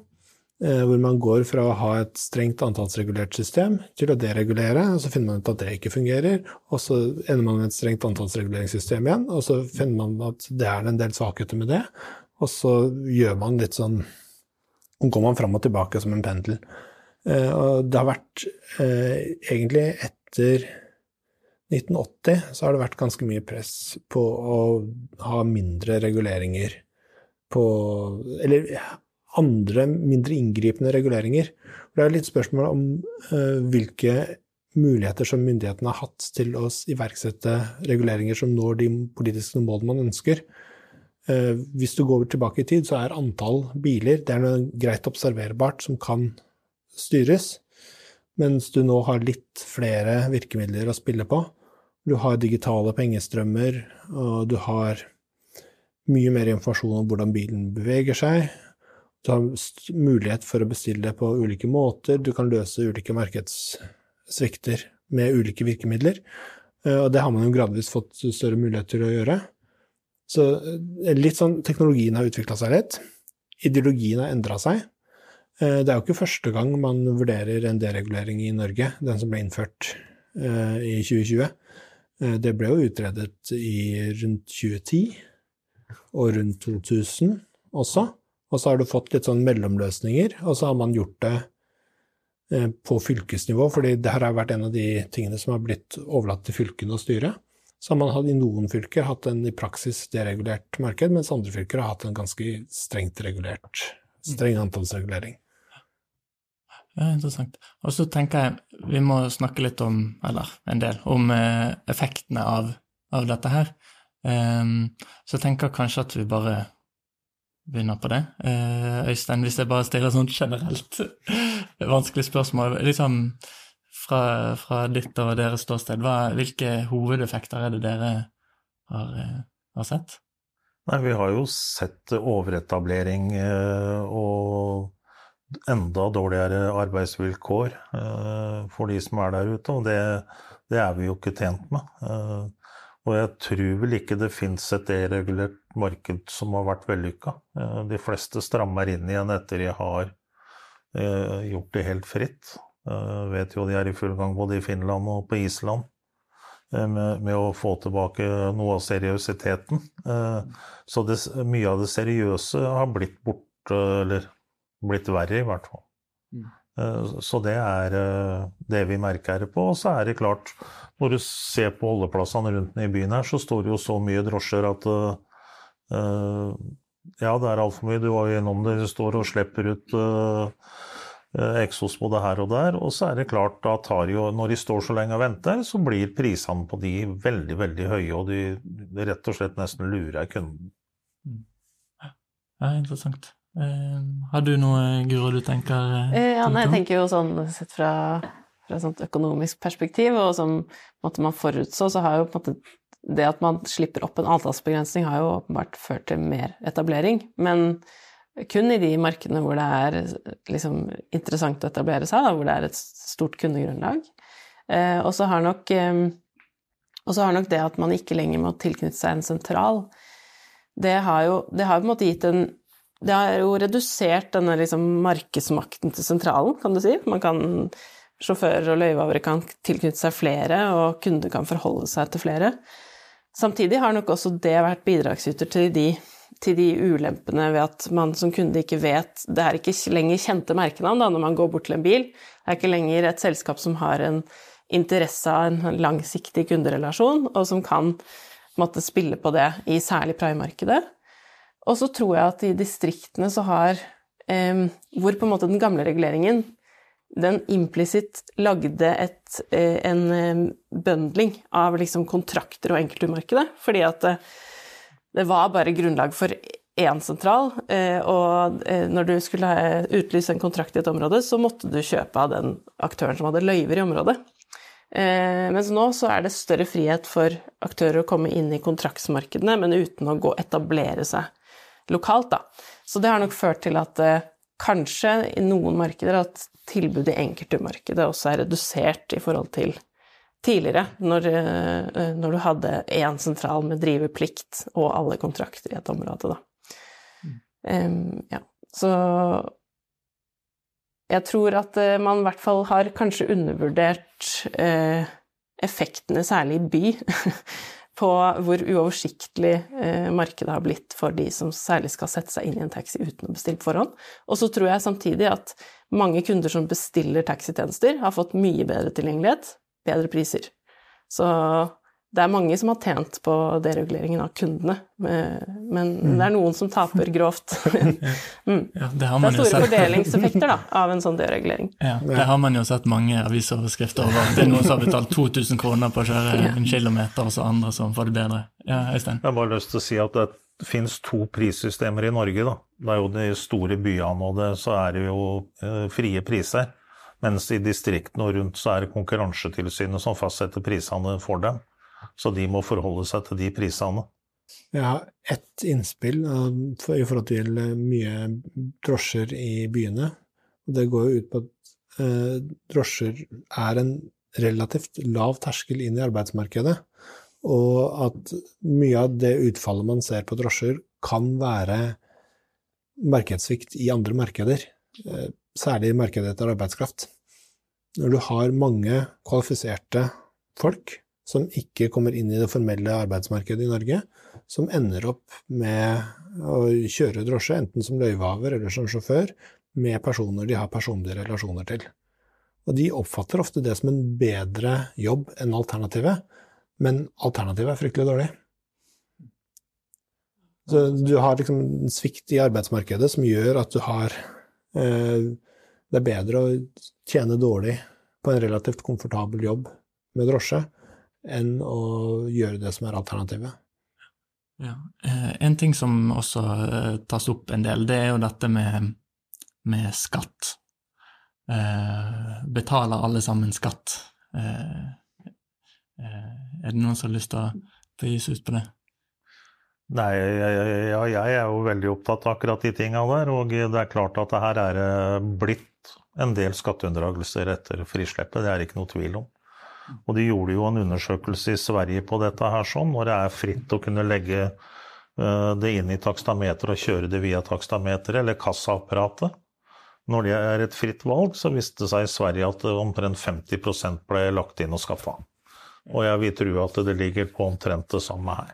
hvor man går fra å ha et strengt antallsregulert system til å deregulere, og så finner man ut at det ikke fungerer, og så ender man med et strengt antallsreguleringssystem igjen, og så finner man at det er en del svakheter med det, og så gjør man litt sånn går man fram og tilbake som en pendel. Eh, og det har vært eh, egentlig etter 1980 så har det vært ganske mye press på å ha mindre reguleringer på Eller andre, mindre inngripende reguleringer. Det er litt spørsmål om uh, hvilke muligheter som myndighetene har hatt til å iverksette reguleringer som når de politiske målene man ønsker. Uh, hvis du går tilbake i tid, så er antall biler det er noe greit observerbart som kan styres, mens du nå har litt flere virkemidler å spille på. Du har digitale pengestrømmer, og du har mye mer informasjon om hvordan bilen beveger seg. Du har mulighet for å bestille det på ulike måter, du kan løse ulike markedssvikter med ulike virkemidler. Eh, og det har man jo gradvis fått større mulighet til å gjøre. Så eh, litt sånn teknologien har utvikla seg litt. Ideologien har endra seg. Eh, det er jo ikke første gang man vurderer en deregulering i Norge, den som ble innført i 2020. Det ble jo utredet i rundt 2010 og rundt 2000 også. Og så har du fått litt sånn mellomløsninger, og så har man gjort det på fylkesnivå, fordi det her har vært en av de tingene som har blitt overlatt til fylkene å styre. Så har man i noen fylker hatt en i praksis deregulert marked, mens andre fylker har hatt en ganske strengt regulert, streng antallsregulering. Ja, interessant. Og så tenker jeg vi må snakke litt om, eller en del, om eh, effektene av, av dette her. Um, så jeg tenker kanskje at vi bare begynner på det. Uh, Øystein, hvis jeg bare stiller sånn generelt vanskelig spørsmål liksom fra, fra ditt og deres ståsted, hva, hvilke hovedeffekter er det dere har, eh, har sett? Nei, vi har jo sett overetablering eh, og enda dårligere arbeidsvilkår eh, for de som er der ute, og det, det er vi jo ikke tjent med. Og jeg tror vel ikke det fins et deregulert marked som har vært vellykka. De fleste strammer inn igjen etter de har gjort det helt fritt. Jeg vet jo de er i full gang både i Finland og på Island med, med, å få tilbake noe av seriøsiteten. Så det, mye av det seriøse har blitt borte, eller blitt verre, i hvert fall. Mm. Så det er det vi merker på. Og så er det klart, når du ser på holdeplassene rundt i byen her, så står det jo så mye drosjer at ja, det er altfor mye. Du var gjennom det. Du står og slipper ut Eh, eksos både her og der. Og så er det klart, da tar jo, når de står så lenge og venter, så blir prisene på de veldig, veldig høye, og de, rett og slett nesten lurer kunden. Det Ja, interessant. Eh, har du noe, Guro, du tenker eh, Ja, nei, jeg tenker jo sånn sett fra, fra et økonomisk perspektiv, og som måte, man forutså, så har jo på en måte det at man slipper opp en avtalsbegrensning, har jo åpenbart ført til mer etablering. Men kun i de markedene hvor det er liksom, interessant å etablere seg, da, hvor det er et stort kundegrunnlag. Eh, og så har, eh, har, nok det at man ikke lenger må tilknytte seg en sentral, det har jo det har på en måte gitt en Det har jo redusert denne liksom, markedsmakten til sentralen, kan du si. Man kan Sjåfører og løyvehavere kan tilknytte seg flere, og kunder kan forholde seg til flere. Samtidig har nok også det vært bidragsyter til de til de ulempene ved at man som kunde ikke vet Det er ikke lenger kjente merkenavn da, når man går bort til en bil. Det er ikke lenger et selskap som har en interesse av en langsiktig kunderelasjon, og som kan måtte spille på det i særlig prime-markedet. Og så tror jeg at i distriktene så har eh, Hvor på en måte den gamle reguleringen den implisitt lagde et, eh, en eh, bøndling av liksom kontrakter og enkeltturmarkedet, fordi at det, det var bare grunnlag for én sentral, eh, og eh, når du skulle utlyse en kontrakt i et område, så måtte du kjøpe av den aktøren som hadde løyver i området. Eh, mens nå så er det større frihet for aktører å komme inn i kontraktsmarkedene, men uten å gå etablere seg lokalt, da. Så det har nok ført til at kanskje i noen markeder at tilbudet i enkeltmarkedet også er redusert i forhold til tidligere, når, eh, når du hadde én sentral med driveplikt og alle kontrakter i et område, da. Um, ja. Så jeg tror at eh, man i hvert fall har kanskje undervurdert eh, effektene, særlig i by, på hvor uoversiktlig eh, markedet har blitt for de som særlig skal sette seg inn i en taxi uten å bestille på forhånd. Og så tror jeg samtidig at mange kunder som bestiller taxitjenester, har fått mye bedre tilgjengelighet, bedre priser. Så det er mange som har tjent på dereguleringen av kundene, men mm. det er noen som taper grovt. mm. ja, det, det, er store fordelingseffekter da, av en sånn deregulering. Ja, det har man jo sett mange avisoverskrifter over. Det er noen som har betalt 2000 kroner på å kjøre en kilometer, og så andre som får det bedre. Ja, Øystein? Jeg har bare lyst til å si at det finnes to prissystemer i Norge. Da. Det er jo de store byene, og det, så er det jo eh, frie priser. Mens i distriktene og rundt så er det Konkurransetilsynet som fastsetter prisene for dem. Så de må forholde seg til de prisene. Jeg har ett innspill i forhold til mye drosjer i byene. Det går jo ut på at eh, drosjer er en relativt lav terskel inn i arbeidsmarkedet. Og at mye av det utfallet man ser på drosjer, kan være markedssvikt i andre markeder, eh, særlig i markedet etter arbeidskraft. Når du har mange kvalifiserte folk som ikke kommer inn i det formelle arbeidsmarkedet i Norge, som ender opp med å kjøre drosje, enten som løyvehaver eller som sjåfør, med personer de har personlige relasjoner til. Og de oppfatter ofte det som en bedre jobb enn alternativet, men alternativet er fryktelig dårlig. Så du har liksom en svikt i arbeidsmarkedet som gjør at du har eh, Det er bedre å tjene dårlig på en relativt komfortabel jobb med drosje enn å gjøre det som er alternativet. Ja. Eh, en ting som også eh, tas opp en del, det er jo dette med, med skatt. Eh, betaler alle sammen skatt? Eh, eh, er det noen som har lyst til å få gis ut på det? Nei, ja, jeg er jo veldig opptatt av akkurat de tinga der. Og det er klart at det her er blitt en del skatteunndragelser etter frisleppet, det er det ikke noe tvil om. Og de gjorde jo en undersøkelse i Sverige på dette her sånn, når det er fritt å kunne legge eh, det inn i takstameteret og kjøre det via takstameteret eller kassaapparatet. Når det er et fritt valg, så viste det seg i Sverige at omtrent 50% ble lagt inn og skaffa. Og jeg vil tro at det ligger på omtrent det samme her.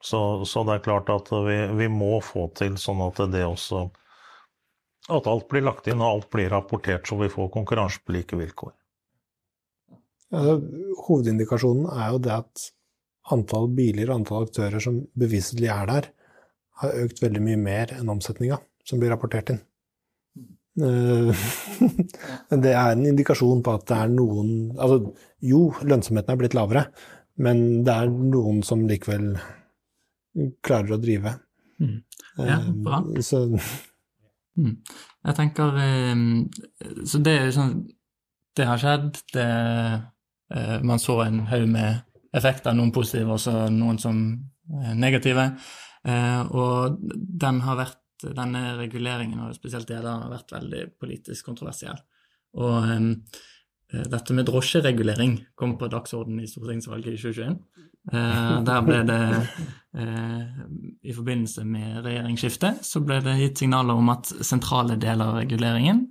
Så, så, det er klart at vi, vi, må få til sånn at det også At alt blir lagt inn og alt blir rapportert, så vi får konkurranse på like vilkår. Ja, hovedindikasjonen er jo det at antall biler og antall aktører som beviselig er der, har økt veldig mye mer enn omsetninga som blir rapportert inn. Eh, det er en indikasjon på at det er noen Altså, jo, lønnsomheten er blitt lavere, men det er noen som likevel klarer å drive. Mm. Ja, eh, bra. Så mm. Jeg tenker eh, Så det er jo sånn Det har skjedd. Det, eh, man så en haug med effekter, noen positive og noen som negative. Og den har vært, denne reguleringen, og spesielt deler, har vært veldig politisk kontroversiell. Og dette med drosjeregulering kom på dagsordenen i stortingsvalget i 2021. Eh, der ble det eh, I forbindelse med regjeringsskiftet så ble det gitt signaler om at sentrale deler av reguleringen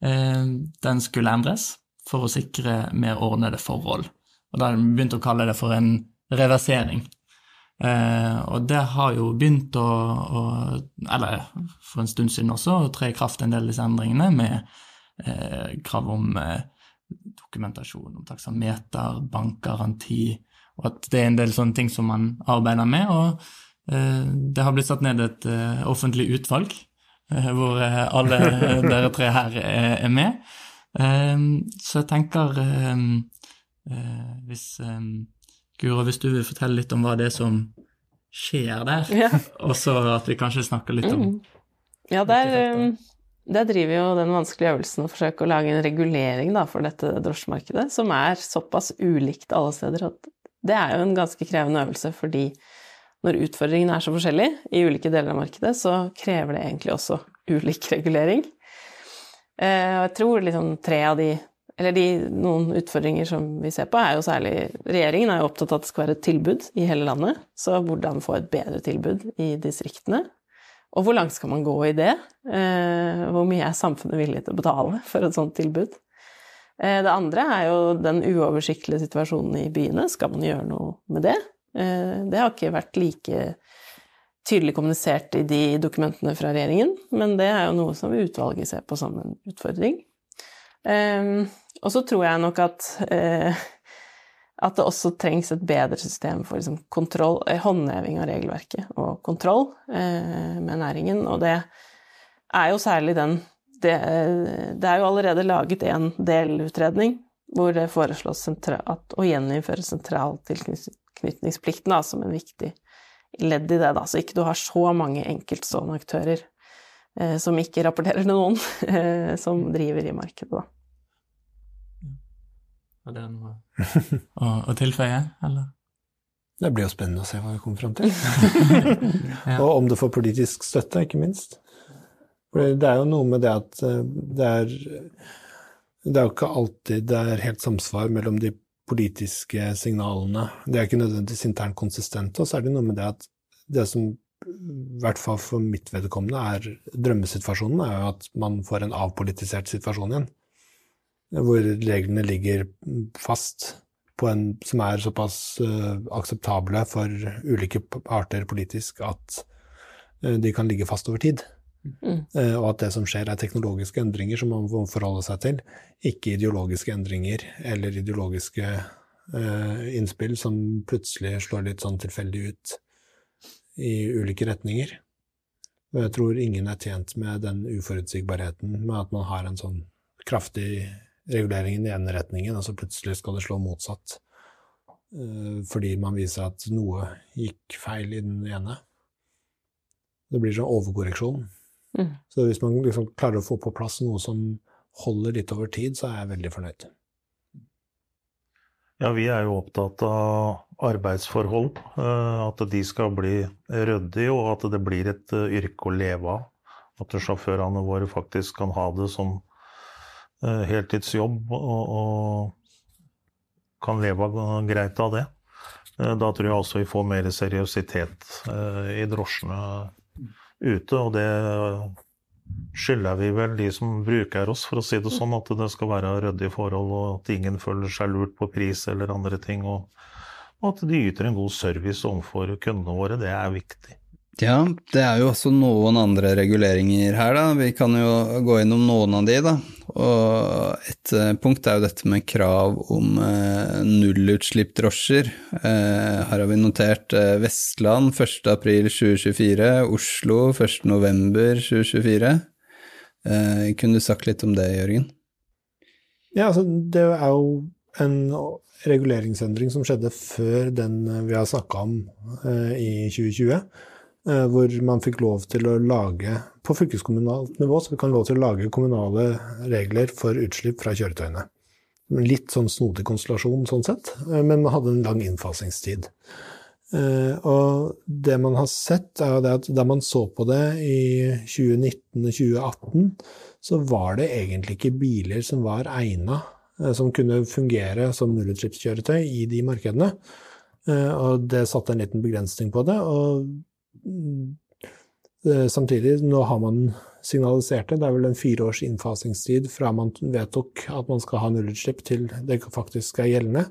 eh, den skulle endres for å sikre mer ordnede forhold. Og da har de begynt å kalle det for en reversering. og det har jo begynt å, å, Eller for en stund siden også, å tre i kraft en del av disse endringene med krav om dokumentasjon om taksameter, bankgaranti, og at det er en del sånne ting som man arbeider med. Og eh, det har blitt satt ned et eh, offentlig utvalg eh, hvor alle dere tre her er, med. Så jeg tenker eh, Hvis Guro, hvis du vil fortelle litt om hva det er som skjer der, Ja. og så at vi kanskje snakker litt om Mm. Ja, der, der driver jo den vanskelige øvelsen å forsøke å lage en regulering da, for dette drosjemarkedet, som er såpass ulikt alle steder at det er jo en ganske krevende øvelse, fordi når utfordringene er så forskjellige i ulike deler av markedet, så krever det egentlig også ulik regulering. Eh, og jeg tror liksom tre av de eller de, noen utfordringer som vi ser på, er jo særlig Regjeringen er jo opptatt av at det skal være et tilbud i hele landet. Så hvordan få et bedre tilbud i distriktene? Og hvor langt skal man gå i det? Eh, hvor mye er samfunnet villig til å betale for et sånt tilbud? Eh, det andre er jo den uoversiktlige situasjonen i byene. Skal man gjøre noe med det? Eh, det har ikke vært like tydelig kommunisert i de dokumentene fra regjeringen, men det er jo noe som utvalget ser på som en utfordring. Eh, og så tror jeg nok at, at det også trengs et bedre system for liksom kontroll, håndheving av regelverket og kontroll med næringen, og det er jo særlig den det, det, er jo allerede laget en delutredning hvor det foreslås at, å gjeninnføre sentraltilknytningsplikten som en viktig ledd i det, da, så ikke du har så mange enkeltstående aktører eh, som ikke rapporterer til noen, eh, som driver i markedet, da. Er det noe å, å tilføye, eller? Det blir jo spennende å se hva vi kommer fram til. Ja. Og om det får politisk støtte, ikke minst. For det er jo noe med det at eh, det er Det er jo ikke alltid det er helt samsvar mellom de politiske signalene De er ikke nødvendigvis internt konsistente, og så er det noe med det at det som i hvert fall for mitt vedkommende er drømmesituasjonen, er jo at man får en avpolitisert situasjon igjen. Hvor reglene ligger fast på en som er såpass uh, akseptable for ulike parter politisk at uh, de kan ligge fast over tid. Mm. Uh, og at det som skjer, er teknologiske endringer som man må forholde seg til, ikke ideologiske endringer eller ideologiske innspill som plutselig slår litt sånn tilfeldig ut i ulike retninger. Og jeg tror ingen er tjent med den uforutsigbarheten med at man har en sånn kraftig regulering i den ene retningen, og så plutselig skal det slå motsatt. Fordi man viser at noe gikk feil i den ene. Det blir sånn overkorreksjon. Mm. Så hvis man liksom klarer å få på plass noe som holder litt over tid, så er jeg veldig fornøyd. Ja, vi er jo opptatt av arbeidsforhold. Eh, at de skal bli ryddige, og at det blir et eh, yrke å leve av. At sjåførene våre faktisk kan ha det som eh, heltidsjobb og, og kan leve greit av det. Da tror jeg også vi får mer seriøsitet i drosjene ute, og det skylder vi vel de som bruker oss, for å si det sånn, at det skal være ryddige forhold, og at ingen føler seg lurt på pris eller andre ting. Og, og at de yter en god service overfor kundene våre, det er viktig. Ja, det er jo også noen andre reguleringer her, da. Vi kan jo gå innom noen av de, da. Og et eh, punkt er jo dette med krav om eh, nullutslipp drosjer. Eh, her har vi notert eh, Vestland 1.4.2024, Oslo 1.11.2024. Eh, kunne du sagt litt om det, Jørgen? Ja, altså det er jo en reguleringsendring som skjedde før den vi har snakka om eh, i 2020. Eh, hvor man fikk lov til å lage, på fylkeskommunalt nivå, så fikk man lov til å lage kommunale regler for utslipp fra kjøretøyene. Litt sånn snodig konstellasjon sånn sett, eh, men man hadde en lang innfasingstid. Eh, og det man har sett, er at da man så på det i 2019 og 2018, så var det egentlig ikke biler som var egna, som kunne fungere som nullutslippskjøretøy i de markedene. Og det satte en liten begrensning på det. og samtidig, nå har man signalisert det. Det er vel en fire års innfasingstid fra man vedtok at man skal ha nullutslipp til det faktisk er gjeldende.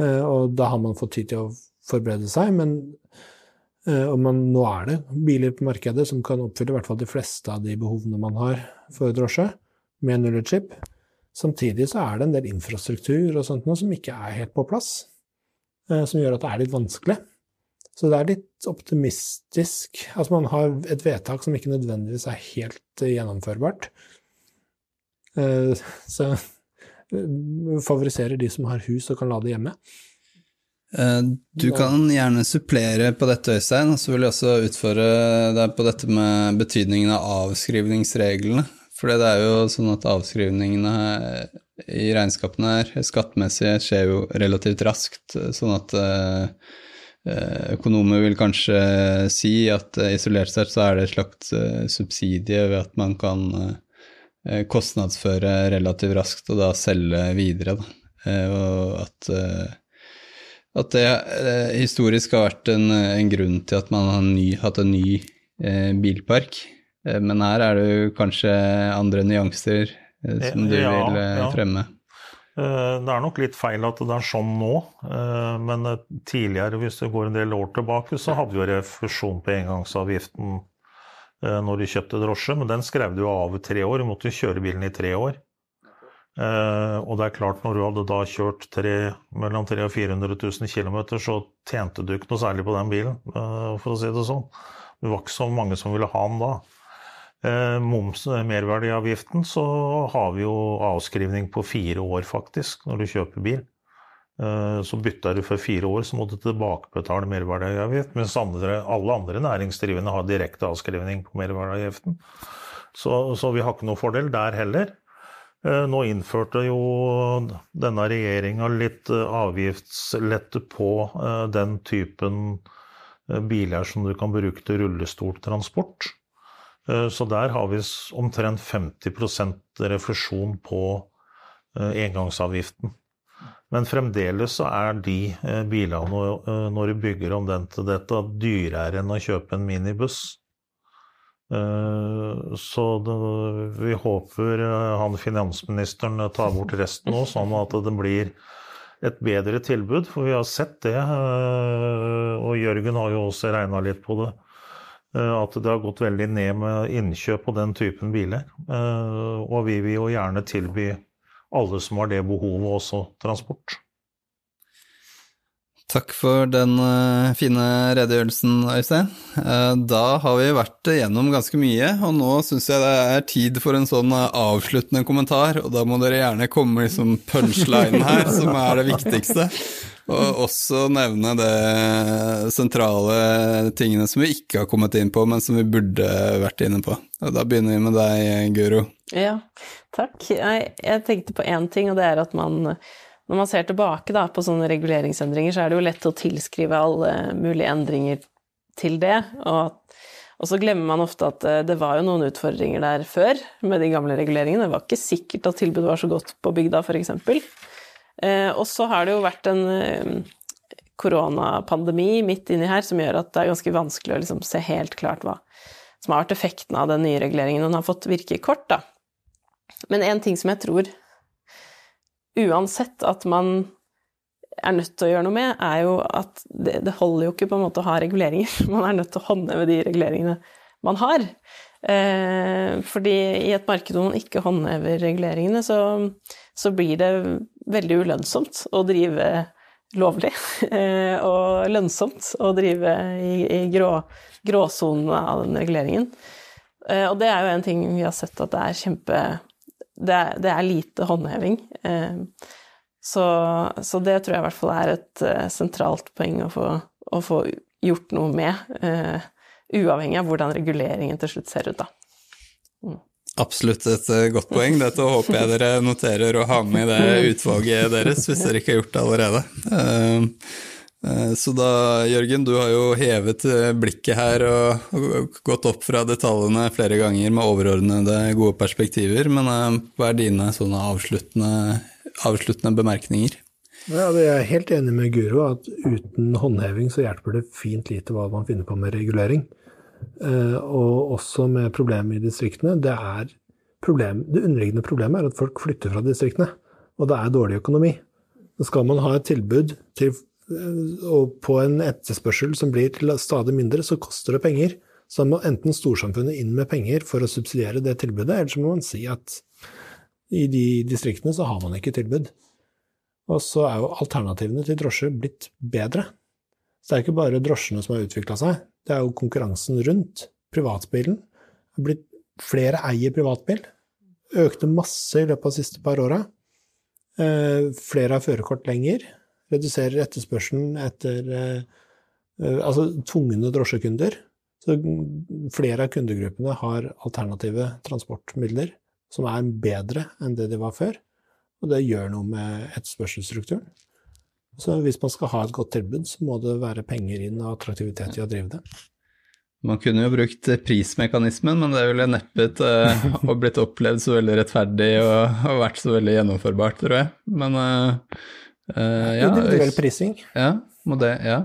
Eh, og da har man fått tid til å forberede seg. Men eh, man, nå er det biler på markedet som kan oppfylle i hvert fall de fleste av de behovene man har for drosje, med nullutslipp. Samtidig så er det en del infrastruktur og sånt noe som ikke er helt på plass. Som gjør at det er litt vanskelig. Så det er litt optimistisk. Altså man har et vedtak som ikke nødvendigvis er helt eh, gjennomførbart. Eh, så eh, favoriserer de som har hus og kan lade hjemme. Du kan gjerne supplere på dette, Øystein, og så vil jeg også utfordre deg på dette med betydningen av avskrivningsreglene. For det er jo sånn at avskrivningene i regnskapene her, skattemessig, skjer jo relativt raskt, sånn at Eh, økonomer vil kanskje si at eh, isolert sett så er det et slags eh, subsidie ved at man kan kostnadsføre relativt raskt og da selge videre. Da. Og at, at det historisk har vært en, en, grunn til at man har ny, hatt en ny bilpark. Men her er det jo kanskje andre nyanser som du ja, vil fremme. Ja. Eh, det er nok litt feil at det er sånn nå, eh, men eh, tidligere, hvis det går en del år tilbake, så hadde vi refusjon på engangsavgiften når du kjøpte drosje, men den skrev du av i tre år. Du måtte kjøre bilen i tre år. Og det er klart, når du hadde da kjørt tre, mellom 300 og 400 000 km, så tjente du ikke noe særlig på den bilen, for å si det sånn. Det var ikke så mange som ville ha den da. Eh, moms, eh, merverdiavgiften, så har vi jo avskrivning på fire år, faktisk, når du kjøper bil. Eh, så bytter du for fire år, så må du tilbakebetale merverdiavgift. Mens andre, alle andre næringsdrivende har direkte avskrivning på merverdiavgiften. Så, så, vi har ikke noe fordel der heller. Nå innførte jo denne regjeringa litt avgiftslette på den typen biler som du kan bruke til rullestoltransport. Eh, så der har vi omtrent 50% refusjon på eh, engangsavgiften. Men fremdeles så er de eh, bilene, når du bygger om den til dette, dyrere enn å kjøpe en minibuss. Så vi håper han finansministeren tar bort resten nå, sånn at det blir et bedre tilbud. For vi har sett det, og Jørgen har jo også regna litt på det. At det har gått veldig ned med innkjøp på den typen biler. Og vi vil jo gjerne tilby alle som har det behovet, også transport. Takk for den uh, fine redegjørelsen, Øystein. Da har vi vært gjennom ganske mye, og nå syns jeg det er tid for en sånn avsluttende kommentar. Og da må dere gjerne komme med liksom punchlinen her, som er det viktigste. Og også nevne det sentrale tingene som vi ikke har kommet inn på, men som vi burde vært inne på. Og da begynner vi med deg, Guro. Ja, takk. Jeg, jeg tenkte på én ting, og det er at man når man ser tilbake da, på sånne reguleringsendringer, så er det jo lett å tilskrive alle mulige endringer til det. Og, og, så glemmer man ofte at eh, det var jo noen utfordringer der før med de gamle reguleringene. Det var ikke sikkert at tilbudet var så godt på bygda, f.eks. Eh, og så har det jo vært en eh, koronapandemi midt inni her som gjør at det er ganske vanskelig å liksom se helt klart hva som har vært effekten av den nye reguleringen. Den har fått virke kort, da. Men en ting som jeg tror uansett at man er nødt til å gjøre noe med, er jo at det, det, holder jo ikke på en måte å ha reguleringer. Man er nødt til å håndheve de reguleringene man har. Eh, fordi i et marked hvor man ikke håndhever reguleringene, så, så blir det veldig ulønnsomt å drive lovlig. Eh, og lønnsomt å drive i, i grå, gråsonen av den reguleringen. Eh, og det er jo en ting vi har sett at det er kjempe det er, det er lite håndheving. Eh, så, så, det tror jeg i hvert fall er et sentralt poeng å få, å få gjort noe med, uavhengig av hvordan reguleringen til slutt ser ut, da. Mm. Absolutt et godt poeng. Dette håper jeg dere noterer og har med i det utvalget deres, hvis dere ikke har gjort det allerede. Eh, så da, Jørgen, du har jo hevet eh, blikket her og gått opp fra detaljene flere ganger med overordnede, gode perspektiver. Men eh, hva er dine sånne avsluttende, avsluttende bemerkninger? Ja, Jeg er helt enig med Guro at uten håndheving så hjelper det fint lite hva man finner på med regulering. Og også med problemet i distriktene. Det, er problem, det underliggende problemet er at folk flytter fra distriktene, og det er dårlig økonomi. Skal man ha et tilbud til og på en etterspørsel som blir stadig mindre, så koster det penger. Så må enten storsamfunnet inn med penger for å subsidiere det tilbudet, eller så må man si at i de distriktene så har man ikke tilbud. Og så er jo alternativene til drosje blitt bedre. Så det er ikke bare drosjene som har utvikla seg, det er jo konkurransen rundt. Privatbilen har blitt Flere eier privatbil. Økte masse i løpet av de siste par åra. Eh, flere har førerkort lenger reduserer etterspørselen etter eh, eh, altså tvungne drosjekunder. Så flere av kundegruppene har alternative transportmidler som er bedre enn det de var før. Og det gjør noe med etterspørselsstrukturen. Så hvis man skal ha et godt tilbud, så må det være penger inn og attraktivitet i å drive det. Man kunne jo brukt prismekanismen, men det ville neppe uh, blitt opplevd så veldig rettferdig og, og, vært så veldig gjennomførbart, tror jeg. Men uh, Uh, ja, Individuell prising. Ja, må det, ja.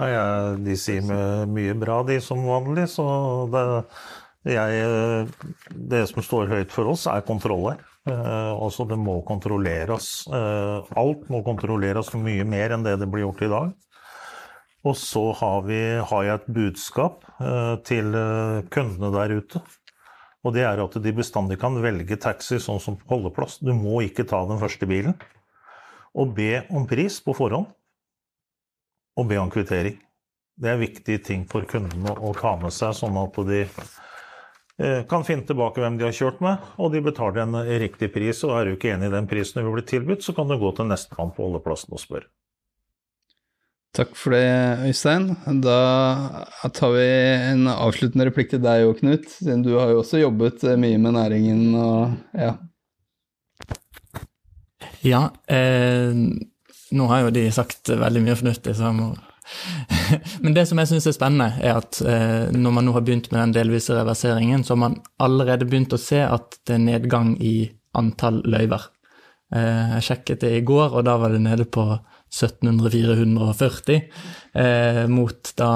Nei, ja, de sier mye bra, de som vanlig, så det, jeg, det som står høyt for oss, er kontroller. Altså det må kontrolleres. Uh, alt må kontrolleres mye mer enn det det blir gjort i dag. Og så har, vi, har jeg et budskap uh, til kundene der ute. Og det er at de bestandig kan velge taxi sånn som holdeplass. Du må ikke ta den første bilen og be om pris på forhånd. Og be om kvittering. Det er viktige ting for kundene å ta med seg, sånn at de eh, kan finne tilbake hvem de har kjørt med, og de betaler en riktig pris. Og er du ikke enig i den prisen du blir tilbudt, så kan du gå til nestemann på holdeplassen og spørre. Takk for det, Øystein. Da tar vi en avsluttende replikk til deg òg, Knut. Siden du har jo også jobbet mye med næringen og ja, ja, eh, nå har jo de sagt veldig mye fornuftig, så jeg må Men det som jeg syns er spennende, er at eh, når man nå har begynt med den delvise reverseringen, så har man allerede begynt å se at det er nedgang i antall løyver. Eh, jeg sjekket det i går, og da var det nede på 1700-440, eh, mot da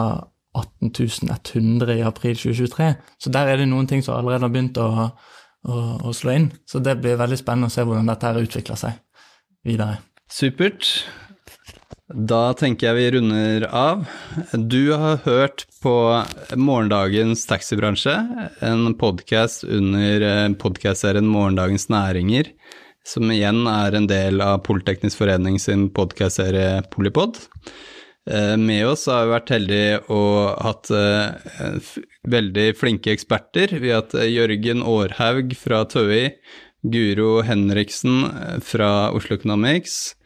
18.100 i april 2023. Så der er det noen ting som allerede har begynt å, å, å slå inn. Så det blir veldig spennende å se hvordan dette her utvikler seg videre. Supert. Da tenker jeg vi runder av. Du har hørt på Morgendagens taxibransje, en podkast under podkastserien Morgendagens næringer, som igjen er en del av Politeknisk forening sin podkastserie Polipod. Med oss har vi vært heldige og hatt veldig flinke eksperter. Vi har hatt Jørgen Aarhaug fra TØI, Guro Henriksen fra Oslo Economics,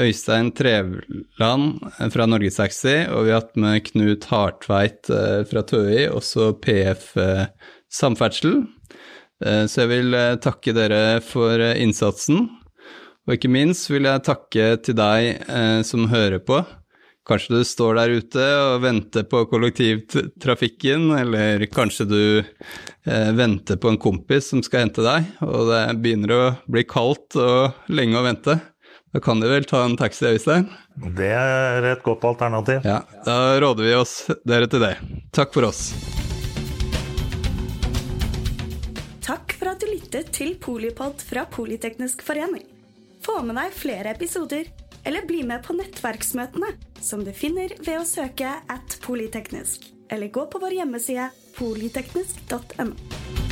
Øystein Trevland fra Norgestaxi, og vi har hatt med Knut Hartveit fra TØI, også PF Samferdsel. Så jeg vil takke dere for innsatsen, og ikke minst vil jeg takke til deg som hører på. Kanskje du står der ute og venter på kollektivtrafikken, eller kanskje du eh, venter på en kompis som skal hente deg, og det begynner å bli kaldt og lenge å vente. Da kan du vel ta en taxi, Øystein? Det er et godt alternativ. Ja, da råder vi oss dere til det. Takk for oss. Takk for at du lyttet til Polipod fra Politeknisk forening. Få med deg flere episoder eller bli med på nettverksmøtene, som du finner ved å søke at polyteknisk, eller gå på vår hjemmeside polyteknisk.no.